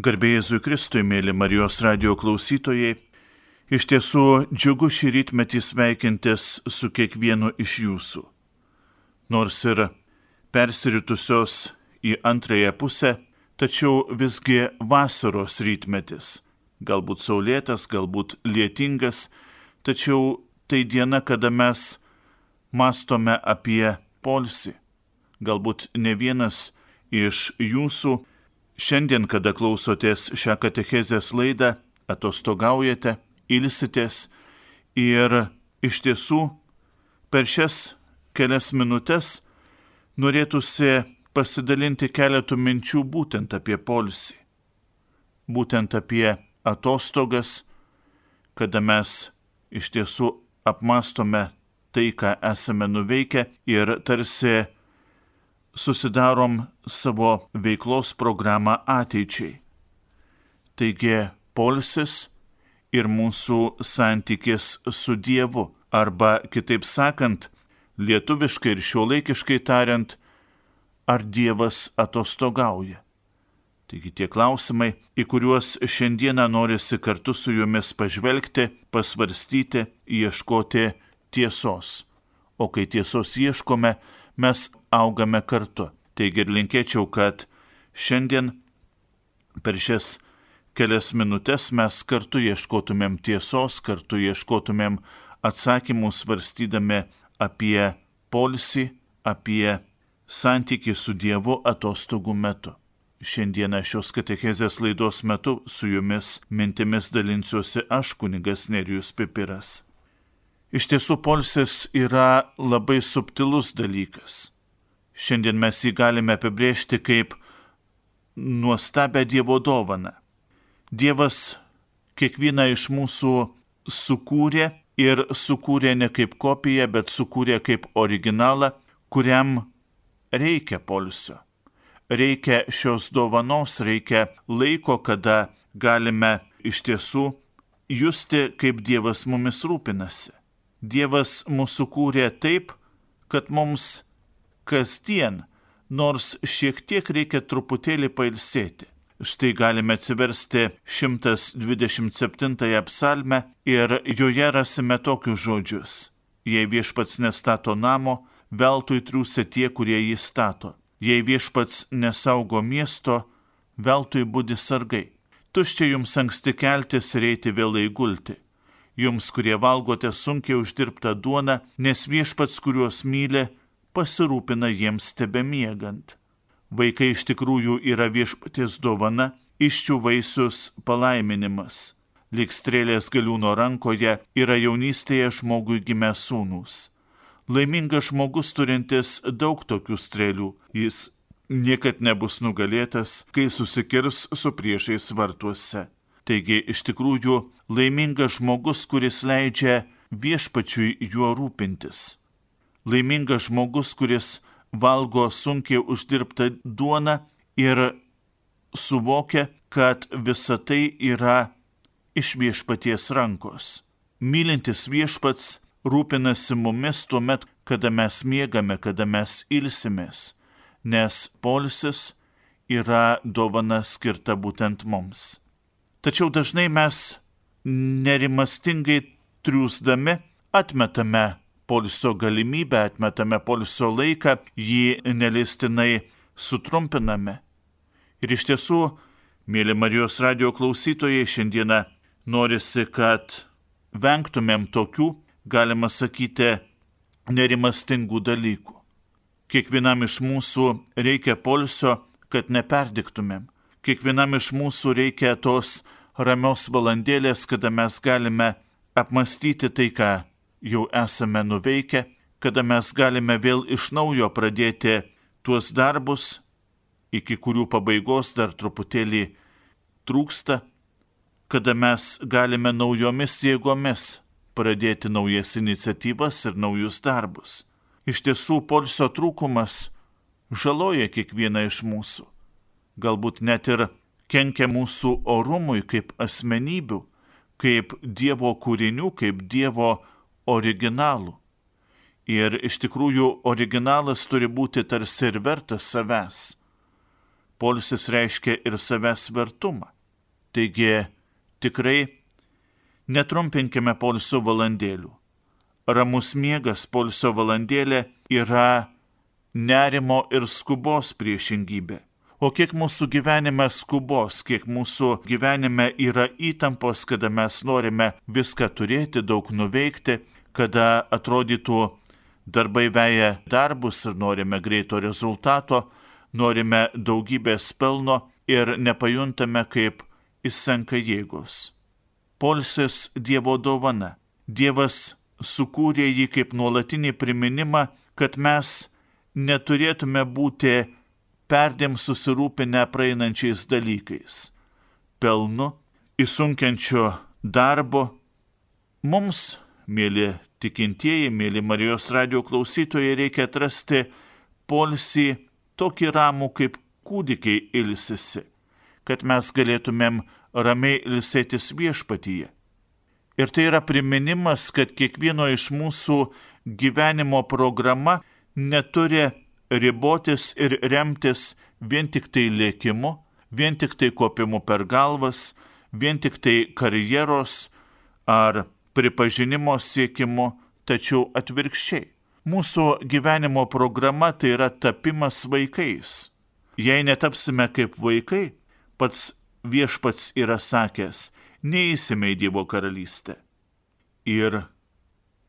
Garbėjai Jėzui Kristui, mėly Marijos radio klausytojai, iš tiesų džiugu šį rytmetį sveikintis su kiekvienu iš jūsų. Nors ir persiritusios į antrąją pusę, tačiau visgi vasaros rytmetis, galbūt saulėtas, galbūt lietingas, tačiau tai diena, kada mes mastome apie polsį. Galbūt ne vienas iš jūsų Šiandien, kada klausotės šią katechezės laidą, atostogaujate, ilsitės ir iš tiesų per šias kelias minutės norėtųsi pasidalinti keletų minčių būtent apie polisį, būtent apie atostogas, kada mes iš tiesų apmastome tai, ką esame nuveikę ir tarsi susidarom savo veiklos programą ateičiai. Taigi polsis ir mūsų santykis su Dievu, arba kitaip sakant, lietuviškai ir šiuolaikiškai tariant, ar Dievas atostogauja. Taigi tie klausimai, į kuriuos šiandieną norisi kartu su jumis pažvelgti, pasvarstyti, ieškoti tiesos. O kai tiesos ieškome, mes augame kartu. Taigi ir linkėčiau, kad šiandien per šias kelias minutės mes kartu ieškotumėm tiesos, kartu ieškotumėm atsakymų svarstydami apie polisį, apie santyki su Dievu atostogų metu. Šiandieną šios katechezės laidos metu su jumis mintimis dalinsiuosi aš, kunigas Nerijus Pipiras. Iš tiesų, polsis yra labai subtilus dalykas. Šiandien mes jį galime apibrėžti kaip nuostabę Dievo dovaną. Dievas kiekvieną iš mūsų sukūrė ir sukūrė ne kaip kopiją, bet sukūrė kaip originalą, kuriam reikia polsio. Reikia šios dovanos, reikia laiko, kada galime iš tiesų justi, kaip Dievas mumis rūpinasi. Dievas mūsų kūrė taip, kad mums kasdien, nors šiek tiek reikia truputėlį pailsėti. Štai galime atsiversti 127 psalmę ir joje rasime tokius žodžius. Jei viešpats nestato namo, veltui triūsia tie, kurie jį stato. Jei viešpats nesaugo miesto, veltui būdi sargai. Tuščia jums anksti keltis ir eiti vėlai gulti. Jums, kurie valgote sunkiai uždirbtą duoną, nes viešpats, kuriuos myli, pasirūpina jiems tebemiegant. Vaikai iš tikrųjų yra viešpaties dovana, iščių vaisius palaiminimas. Likstrėlės galiūno rankoje yra jaunystėje žmogui gimę sūnus. Laimingas žmogus turintis daug tokių strėlių, jis niekad nebus nugalėtas, kai susikirs su priešais vartuose. Taigi iš tikrųjų laimingas žmogus, kuris leidžia viešpačiui juo rūpintis laimingas žmogus, kuris valgo sunkiai uždirbtą duoną ir suvokia, kad visa tai yra iš viešpaties rankos. Mylintis viešpats rūpinasi mumis tuo met, kada mes miegame, kada mes ilsimės, nes polisis yra dovana skirta būtent mums. Tačiau dažnai mes nerimastingai triūsdami atmetame poliso galimybę, atmetame poliso laiką, jį nelistinai sutrumpiname. Ir iš tiesų, mėly Marijos radio klausytojai, šiandieną norisi, kad vengtumėm tokių, galima sakyti, nerimastingų dalykų. Kiekvienam iš mūsų reikia polsio, kad neperdiktumėm. Kiekvienam iš mūsų reikia tos ramios valandėlės, kada mes galime apmastyti tai, ką jau esame nuveikę, kada mes galime vėl iš naujo pradėti tuos darbus, iki kurių pabaigos dar truputėlį trūksta, kada mes galime naujomis jėgomis pradėti naujas iniciatyvas ir naujus darbus. Iš tiesų, polsio trūkumas žaloja kiekvieną iš mūsų. Galbūt net ir kenkia mūsų orumui kaip asmenybių, kaip Dievo kūrinių, kaip Dievo originalų. Ir iš tikrųjų originalas turi būti tarsi ir vertas savęs. Polisis reiškia ir savęs vertumą. Taigi tikrai netrumpinkime polsio valandėlių. Ramus miegas polsio valandėlė yra nerimo ir skubos priešingybė. O kiek mūsų gyvenime skubos, kiek mūsų gyvenime yra įtampos, kada mes norime viską turėti, daug nuveikti, kada atrodytų darbai veja darbus ir norime greito rezultato, norime daugybės pelno ir nepajuntame, kaip įsenka jėgos. Polsis Dievo dovana. Dievas sukūrė jį kaip nuolatinį priminimą, kad mes neturėtume būti perdėm susirūpinę praeinančiais dalykais, pelnu, įsunkiančio darbo. Mums, mėly tikintieji, mėly Marijos radio klausytojai, reikia atrasti polsį tokį ramų, kaip kūdikiai ilsisi, kad mes galėtumėm ramiai ilsėtis viešpatyje. Ir tai yra priminimas, kad kiekvieno iš mūsų gyvenimo programa neturi ribotis ir remtis vien tik tai lėkimu, vien tik tai kopimu per galvas, vien tik tai karjeros ar pripažinimo siekimu, tačiau atvirkščiai. Mūsų gyvenimo programa tai yra tapimas vaikais. Jei netapsime kaip vaikai, pats viešpats yra sakęs, neįsime į Dievo karalystę. Ir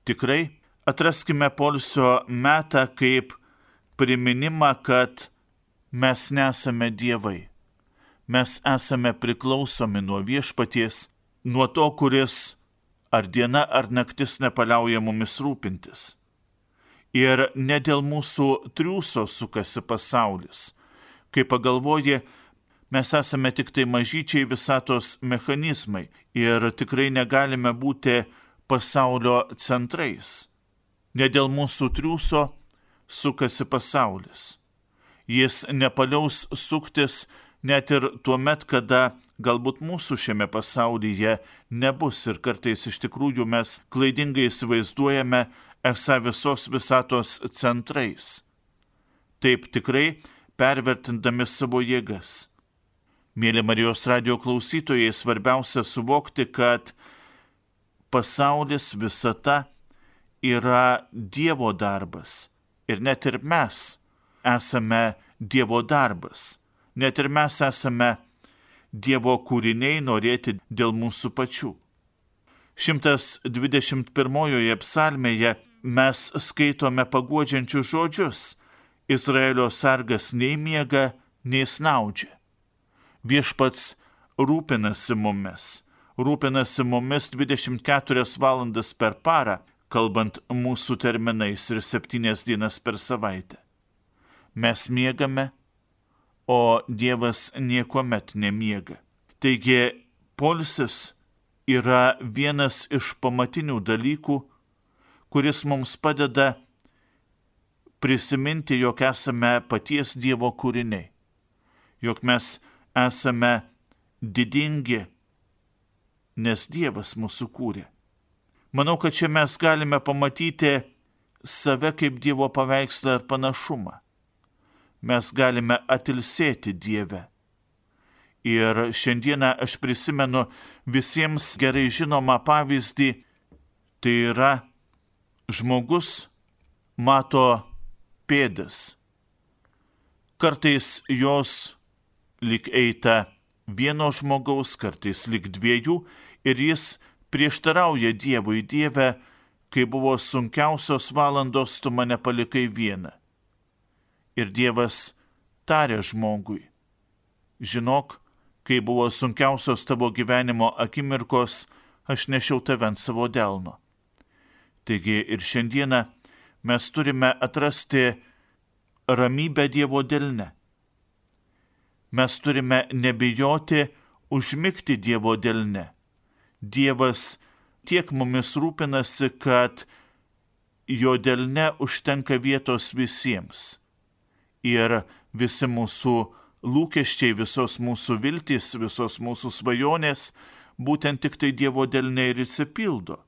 tikrai atraskime polsio metą kaip priminimą, kad mes nesame dievai. Mes esame priklausomi nuo viešpaties, nuo to, kuris ar diena ar naktis nepaliauja mumis rūpintis. Ir ne dėl mūsų triūso sukasi pasaulis. Kai pagalvoji, mes esame tik tai mažyčiai visatos mechanizmai ir tikrai negalime būti pasaulio centrais. Ne dėl mūsų triūso sukasi pasaulis. Jis nepaliaus suktis net ir tuo met, kada galbūt mūsų šiame pasaulyje nebus ir kartais iš tikrųjų mes klaidingai įsivaizduojame esą visos visatos centrais. Taip tikrai pervertindami savo jėgas. Mėly Marijos radio klausytojai, svarbiausia suvokti, kad pasaulis visata yra Dievo darbas Ir net ir mes esame Dievo darbas. Net ir mes esame Dievo kūriniai norėti dėl mūsų pačių. 121 psalmėje mes skaitome paguodžiančius žodžius. Izraelio sargas nei miega, nei snaudžia. Viešpats rūpinasi mumis. Rūpinasi mumis 24 valandas per parą kalbant mūsų terminais ir septynias dienas per savaitę. Mes miegame, o Dievas niekuomet nemiega. Taigi, polsis yra vienas iš pamatinių dalykų, kuris mums padeda prisiminti, jog esame paties Dievo kūriniai, jog mes esame didingi, nes Dievas mūsų kūrė. Manau, kad čia mes galime pamatyti save kaip Dievo paveikslą ir panašumą. Mes galime atilsėti Dieve. Ir šiandieną aš prisimenu visiems gerai žinomą pavyzdį, tai yra žmogus mato pėdas. Kartais jos lik eita vieno žmogaus, kartais lik dviejų ir jis prieštarauja Dievui Dieve, kai buvo sunkiausios valandos, tu mane palikai vieną. Ir Dievas tarė žmogui, žinok, kai buvo sunkiausios tavo gyvenimo akimirkos, aš nešiau tave ant savo delno. Taigi ir šiandieną mes turime atrasti ramybę Dievo delne. Mes turime nebijoti užmygti Dievo delne Dievas tiek mumis rūpinasi, kad jo delne užtenka vietos visiems. Ir visi mūsų lūkesčiai, visos mūsų viltys, visos mūsų svajonės būtent tik tai Dievo delne ir įsipildo.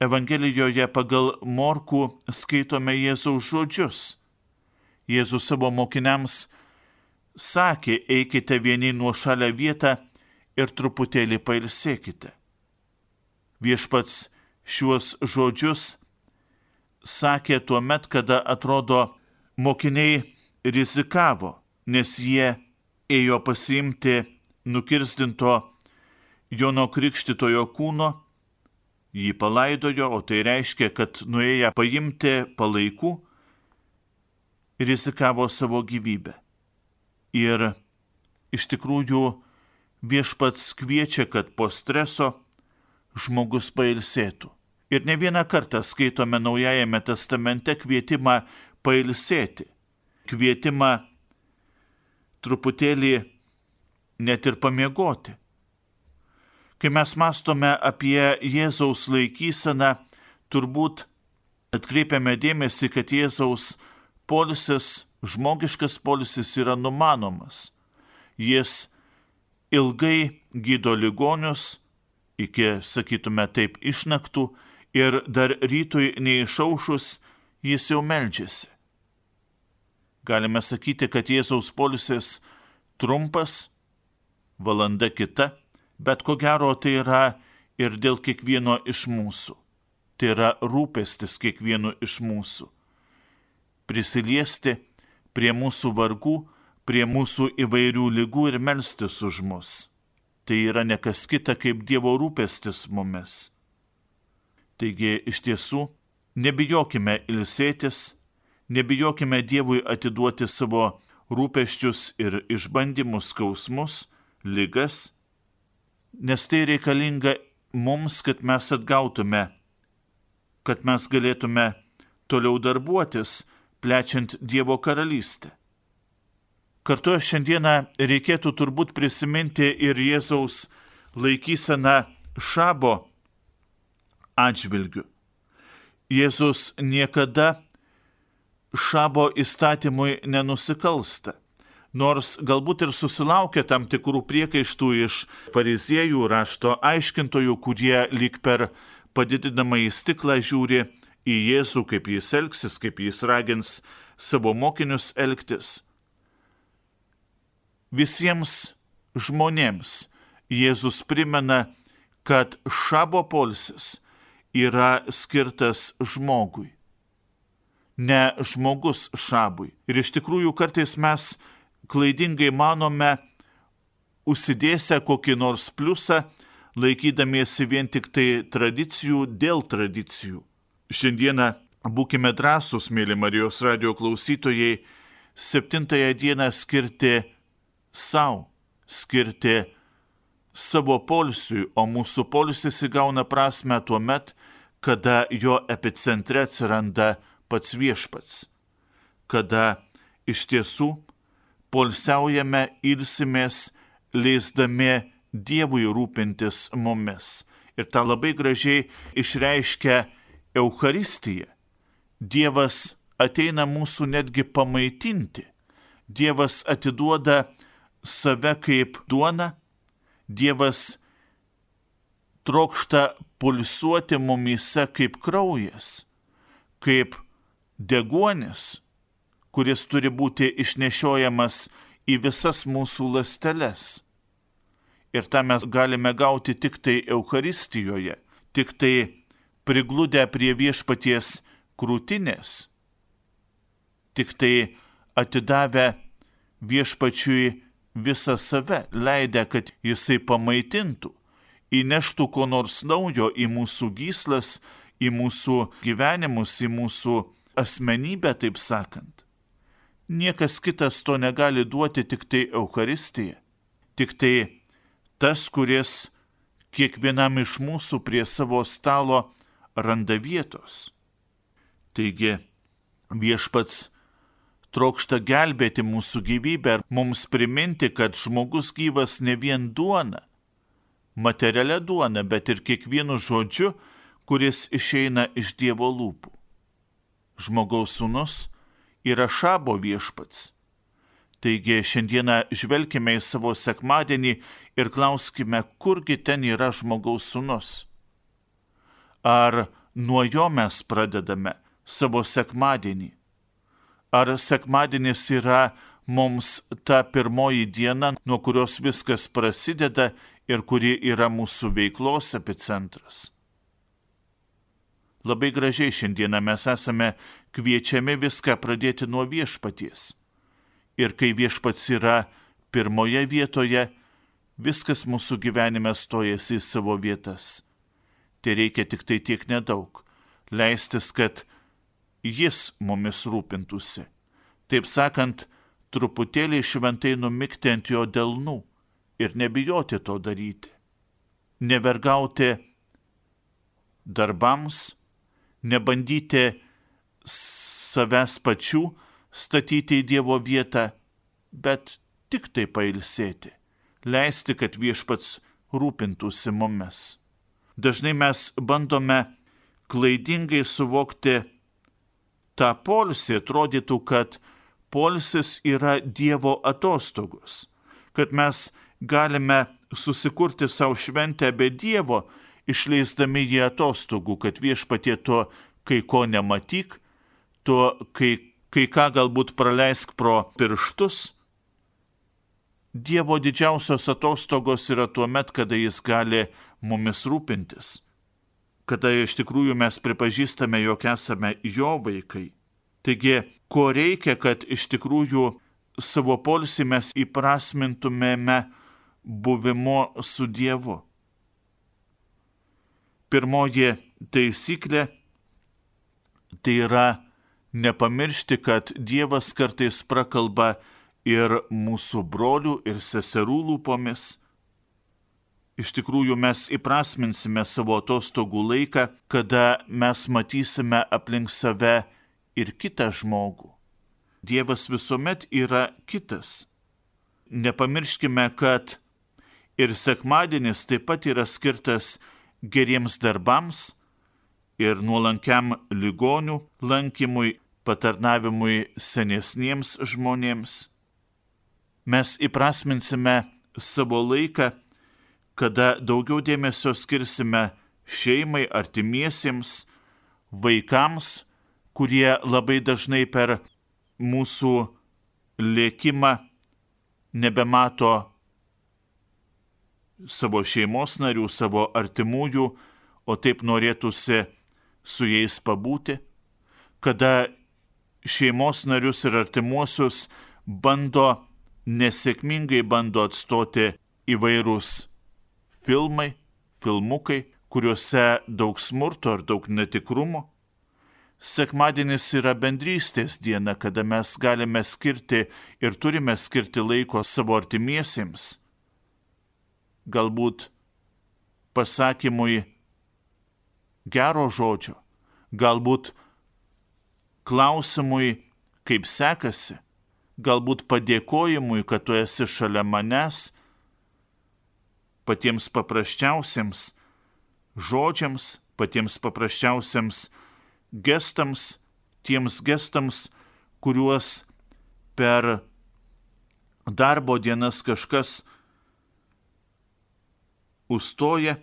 Evangelijoje pagal Morkų skaitome Jėzaus žodžius. Jėzus savo mokiniams sakė, eikite vieni nuo šalia vietą ir truputėlį pailsėkite. Viešpats šiuos žodžius sakė tuo met, kada atrodo mokiniai rizikavo, nes jie ėjo pasiimti nukirstinto Jono Krikštitojo kūno, jį palaidojo, o tai reiškia, kad nuėję paimti palaikų, rizikavo savo gyvybę. Ir iš tikrųjų viešpats kviečia, kad po streso žmogus pailsėtų. Ir ne vieną kartą skaitome Naujajame testamente kvietimą pailsėti, kvietimą truputėlį net ir pamiegoti. Kai mes mastome apie Jėzaus laikyseną, turbūt atkreipiame dėmesį, kad Jėzaus polisis, žmogiškas polisis yra numanomas. Jis ilgai gydo ligonius, iki, sakytume taip, išnaktų ir dar rytui neišaušus jis jau meldžiasi. Galime sakyti, kad Jėzaus polisis trumpas, valanda kita, bet ko gero tai yra ir dėl kiekvieno iš mūsų. Tai yra rūpestis kiekvienu iš mūsų. Prisiliesti prie mūsų vargų, prie mūsų įvairių lygų ir melstis už mus. Tai yra nekas kita kaip Dievo rūpestis mumis. Taigi iš tiesų, nebijokime ilsėtis, nebijokime Dievui atiduoti savo rūpeščius ir išbandymus, skausmus, lygas, nes tai reikalinga mums, kad mes atgautume, kad mes galėtume toliau darbuotis, plečiant Dievo karalystę. Kartu šiandieną reikėtų turbūt prisiminti ir Jėzaus laikyseną šabo atžvilgiu. Jėzus niekada šabo įstatymui nenusikalsta nors galbūt ir susilaukė tam tikrų priekaištų iš fariziejų rašto aiškintojų, kurie lyg per padidinamą į stiklą žiūri į Jėzų, kaip jis elgsis, kaip jis ragins savo mokinius elgtis. Visiems žmonėms Jėzus primena, kad šabo polsis yra skirtas žmogui, ne žmogus šabui. Ir iš tikrųjų kartais mes klaidingai manome, užsidėsę kokį nors pliusą, laikydamiesi vien tik tai tradicijų dėl tradicijų. Šiandieną būkime drąsūs, mėly Marijos radio klausytojai, septintąją dieną skirti savo, skirti savo polsiui, o mūsų polsis įgauna prasme tuo met, kada jo epicentre atsiranda pats viešpats, kada iš tiesų polsiaujame, ilsimės, leisdami Dievui rūpintis mumis. Ir tą labai gražiai išreiškia Euharistija. Dievas ateina mūsų netgi pamaitinti. Dievas atiduoda save kaip duona. Dievas trokšta pulsuoti mumyse kaip kraujas, kaip deguonis kuris turi būti išnešiojamas į visas mūsų lasteles. Ir tą mes galime gauti tik tai Euharistijoje, tik tai prigludę prie viešpaties krūtinės, tik tai atidavę viešpačiui visą save, leidę, kad jisai pamaitintų, įneštų ko nors naujo į mūsų gyslas, į mūsų gyvenimus, į mūsų asmenybę, taip sakant. Niekas kitas to negali duoti tik tai Euharistija. Tik tai tas, kuris kiekvienam iš mūsų prie savo stalo randa vietos. Taigi viešpats trokšta gelbėti mūsų gyvybę ir mums priminti, kad žmogus gyvas ne vien duona, materialia duona, bet ir kiekvienu žodžiu, kuris išeina iš Dievo lūpų. Žmogaus sūnus yra šabo viešpats. Taigi šiandieną žvelgime į savo sekmadienį ir klauskime, kurgi ten yra žmogaus sunus. Ar nuo jo mes pradedame savo sekmadienį? Ar sekmadienis yra mums ta pirmoji diena, nuo kurios viskas prasideda ir kuri yra mūsų veiklos epicentras. Labai gražiai šiandieną mes esame kviečiami viską pradėti nuo viešpaties. Ir kai viešpats yra pirmoje vietoje, viskas mūsų gyvenime stojasi į savo vietas. Tai reikia tik tai tiek nedaug - leistis, kad jis mumis rūpintųsi. Taip sakant, truputėlį šventai numikti ant jo delnų ir nebijoti to daryti. Nevergauti darbams, nebandyti savęs pačių statyti į Dievo vietą, bet tik tai pailsėti, leisti, kad viešpats rūpintųsi mumis. Dažnai mes bandome klaidingai suvokti tą polsį, atrodytų, kad polsis yra Dievo atostogos, kad mes galime susikurti savo šventę be Dievo, išleisdami jį atostogų, kad viešpatie to kai ko nematyk, to kai, kai ką galbūt praleisk pro pirštus. Dievo didžiausios atostogos yra tuo met, kada jis gali mumis rūpintis, kada iš tikrųjų mes pripažįstame, jog esame jo vaikai. Taigi, ko reikia, kad iš tikrųjų savo polsį mes įprasmintumėme buvimu su Dievu. Pirmoji taisyklė tai yra nepamiršti, kad Dievas kartais prakalba ir mūsų brolių ir seserų lūpomis. Iš tikrųjų mes įprasminsime savo atostogų laiką, kada mes matysime aplink save ir kitą žmogų. Dievas visuomet yra kitas. Nepamirškime, kad ir sekmadienis taip pat yra skirtas geriems darbams ir nuolankiam ligonių lankymui, patarnavimui senesniems žmonėms. Mes įprasminsime savo laiką, kada daugiau dėmesio skirsime šeimai, artimiesiems, vaikams, kurie labai dažnai per mūsų lėkimą nebemato savo šeimos narių, savo artimųjų, o taip norėtųsi su jais pabūti, kada šeimos narius ir artimuosius bando nesėkmingai bando atstoti įvairūs filmai, filmukai, kuriuose daug smurto ar daug netikrumo. Sekmadienis yra bendrystės diena, kada mes galime skirti ir turime skirti laiko savo artimiesiems. Galbūt pasakymui gero žodžio, galbūt klausimui, kaip sekasi, galbūt padėkojimui, kad tu esi šalia manęs, patiems paprasčiausiams žodžiams, patiems paprasčiausiams gestams, tiems gestams, kuriuos per darbo dienas kažkas užstoja.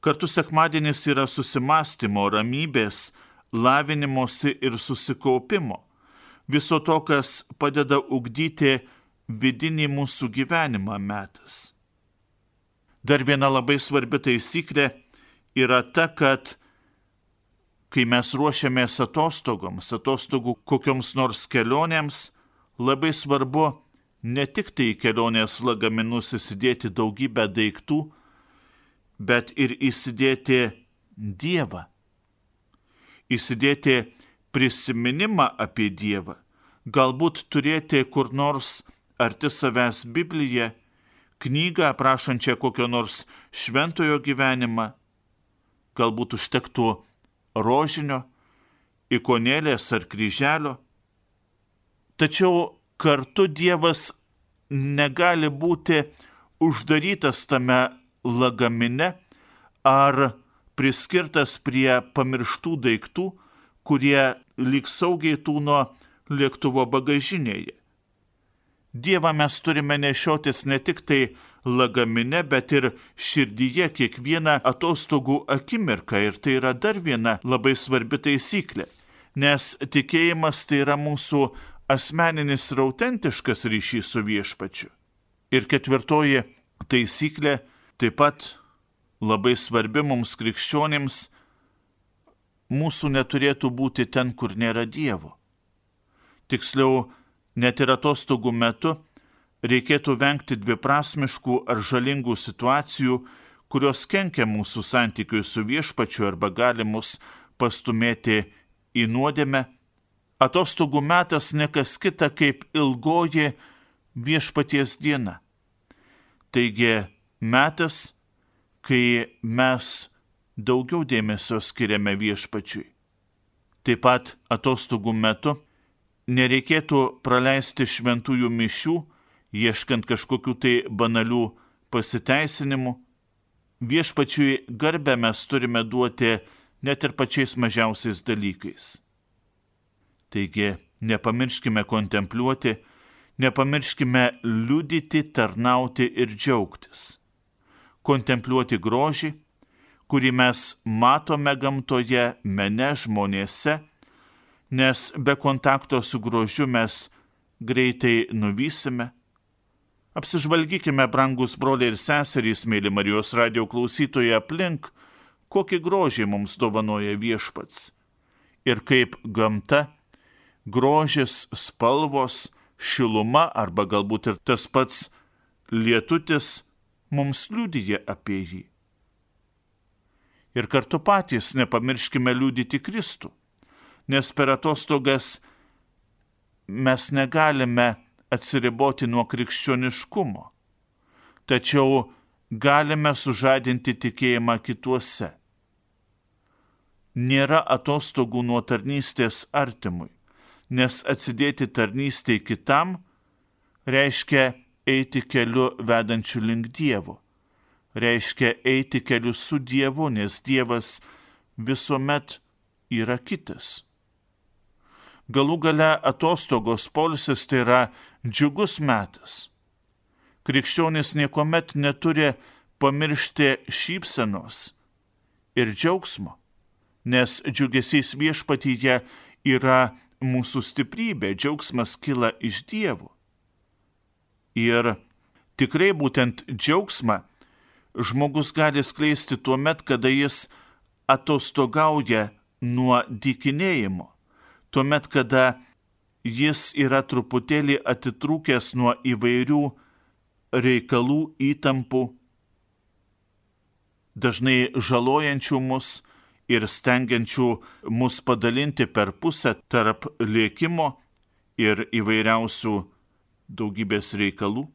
Kartu sekmadienis yra susimastymo, ramybės, lavinimosi ir susikaupimo. Viso to, kas padeda ugdyti vidinį mūsų gyvenimą metas. Dar viena labai svarbi taisyklė yra ta, kad kai mes ruošiamės atostogoms, atostogų kokioms nors kelionėms, labai svarbu ne tik tai kelionės lagaminus įsidėti daugybę daiktų, bet ir įsidėti Dievą. Įsidėti prisiminimą apie Dievą. Galbūt turėti kur nors arti savęs Bibliją, knygą aprašančią kokio nors šventojo gyvenimą. Galbūt užtektų rožinio, ikonėlės ar kryželio. Tačiau kartu Dievas negali būti uždarytas tame lagamine ar priskirtas prie pamirštų daiktų, kurie lyg saugiai tūno lėktuvo bagažinėje. Dievą mes turime nešiotis ne tik tai lagamine, bet ir širdyje kiekvieną atostogų akimirką. Ir tai yra dar viena labai svarbi taisyklė. Nes tikėjimas tai yra mūsų asmeninis ir autentiškas ryšys su viešpačiu. Ir ketvirtoji taisyklė taip pat labai svarbi mums krikščionėms mūsų neturėtų būti ten, kur nėra Dievo. Tiksliau, net ir atostogų metu reikėtų vengti dviprasmiškų ar žalingų situacijų, kurios kenkia mūsų santykiui su viešpačiu arba gali mus pastumėti į nuodėmę. Atostogų metas nekas kita kaip ilgoji viešpaties diena. Taigi metas, kai mes daugiau dėmesio skiriame viešpačiui. Taip pat atostogų metu nereikėtų praleisti šventųjų mišių, ieškant kažkokių tai banalių pasiteisinimų. Viešpačiui garbę mes turime duoti net ir pačiais mažiausiais dalykais. Taigi, nepamirškime kontempliuoti, nepamirškime liudyti, tarnauti ir džiaugtis. Kontempliuoti grožį, kurį mes matome gamtoje, mene žmonėse, nes be kontakto su grožiu mes greitai nuvysime. Apsižvalgykime, brangus broliai ir seserys, mėly Marijos radio klausytojai aplink, kokį grožį mums dovanoja viešpats. Ir kaip gamta, grožis, spalvos, šiluma arba galbūt ir tas pats lietutis mums liudyja apie jį ir kartu patys nepamirškime liūdyti Kristų, nes per atostogas mes negalime atsiriboti nuo krikščioniškumo, tačiau galime sužadinti tikėjimą kituose. Nėra atostogų nuo tarnystės artimui, nes atsidėti tarnystėj kitam reiškia eiti keliu vedančiu link Dievo reiškia eiti keliu su Dievu, nes Dievas visuomet yra kitas. Galų gale atostogos polisis tai yra džiugus metas. Krikščionis niekuomet neturi pamiršti šypsenos ir džiaugsmo, nes džiugesys viešpatyje yra mūsų stiprybė, džiaugsmas kyla iš Dievo. Ir tikrai būtent džiaugsmą žmogus gali skleisti tuo met, kada jis atostogauja nuo dykinėjimo, tuo met, kada jis yra truputėlį atitrūkęs nuo įvairių reikalų įtampų, dažnai žalojančių mus ir stengiančių mus padalinti per pusę tarp lėkimo ir įvairiausių daugybės reikalų.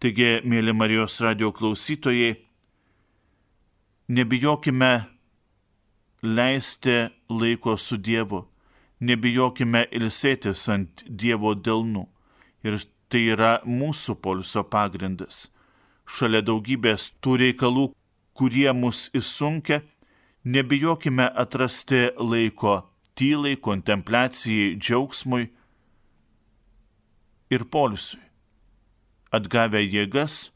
Taigi, mėly Marijos radio klausytojai, nebijokime leisti laiko su Dievu, nebijokime ilsėtis ant Dievo delnų. Ir tai yra mūsų polsio pagrindas. Šalia daugybės tų reikalų, kurie mus įsunkia, nebijokime atrasti laiko tylai, kontempliacijai, džiaugsmui ir polsiui atgavę jėgas,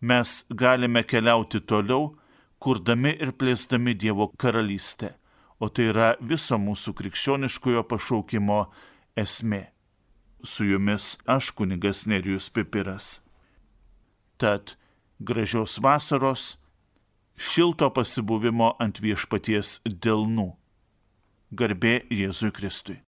mes galime keliauti toliau, kurdami ir plėsdami Dievo karalystę, o tai yra viso mūsų krikščioniškojo pašaukimo esmė. Su jumis aš kunigas Nerijus Pipiras. Tad gražios vasaros, šilto pasibuvimo ant viešpaties delnų. Garbė Jėzui Kristui.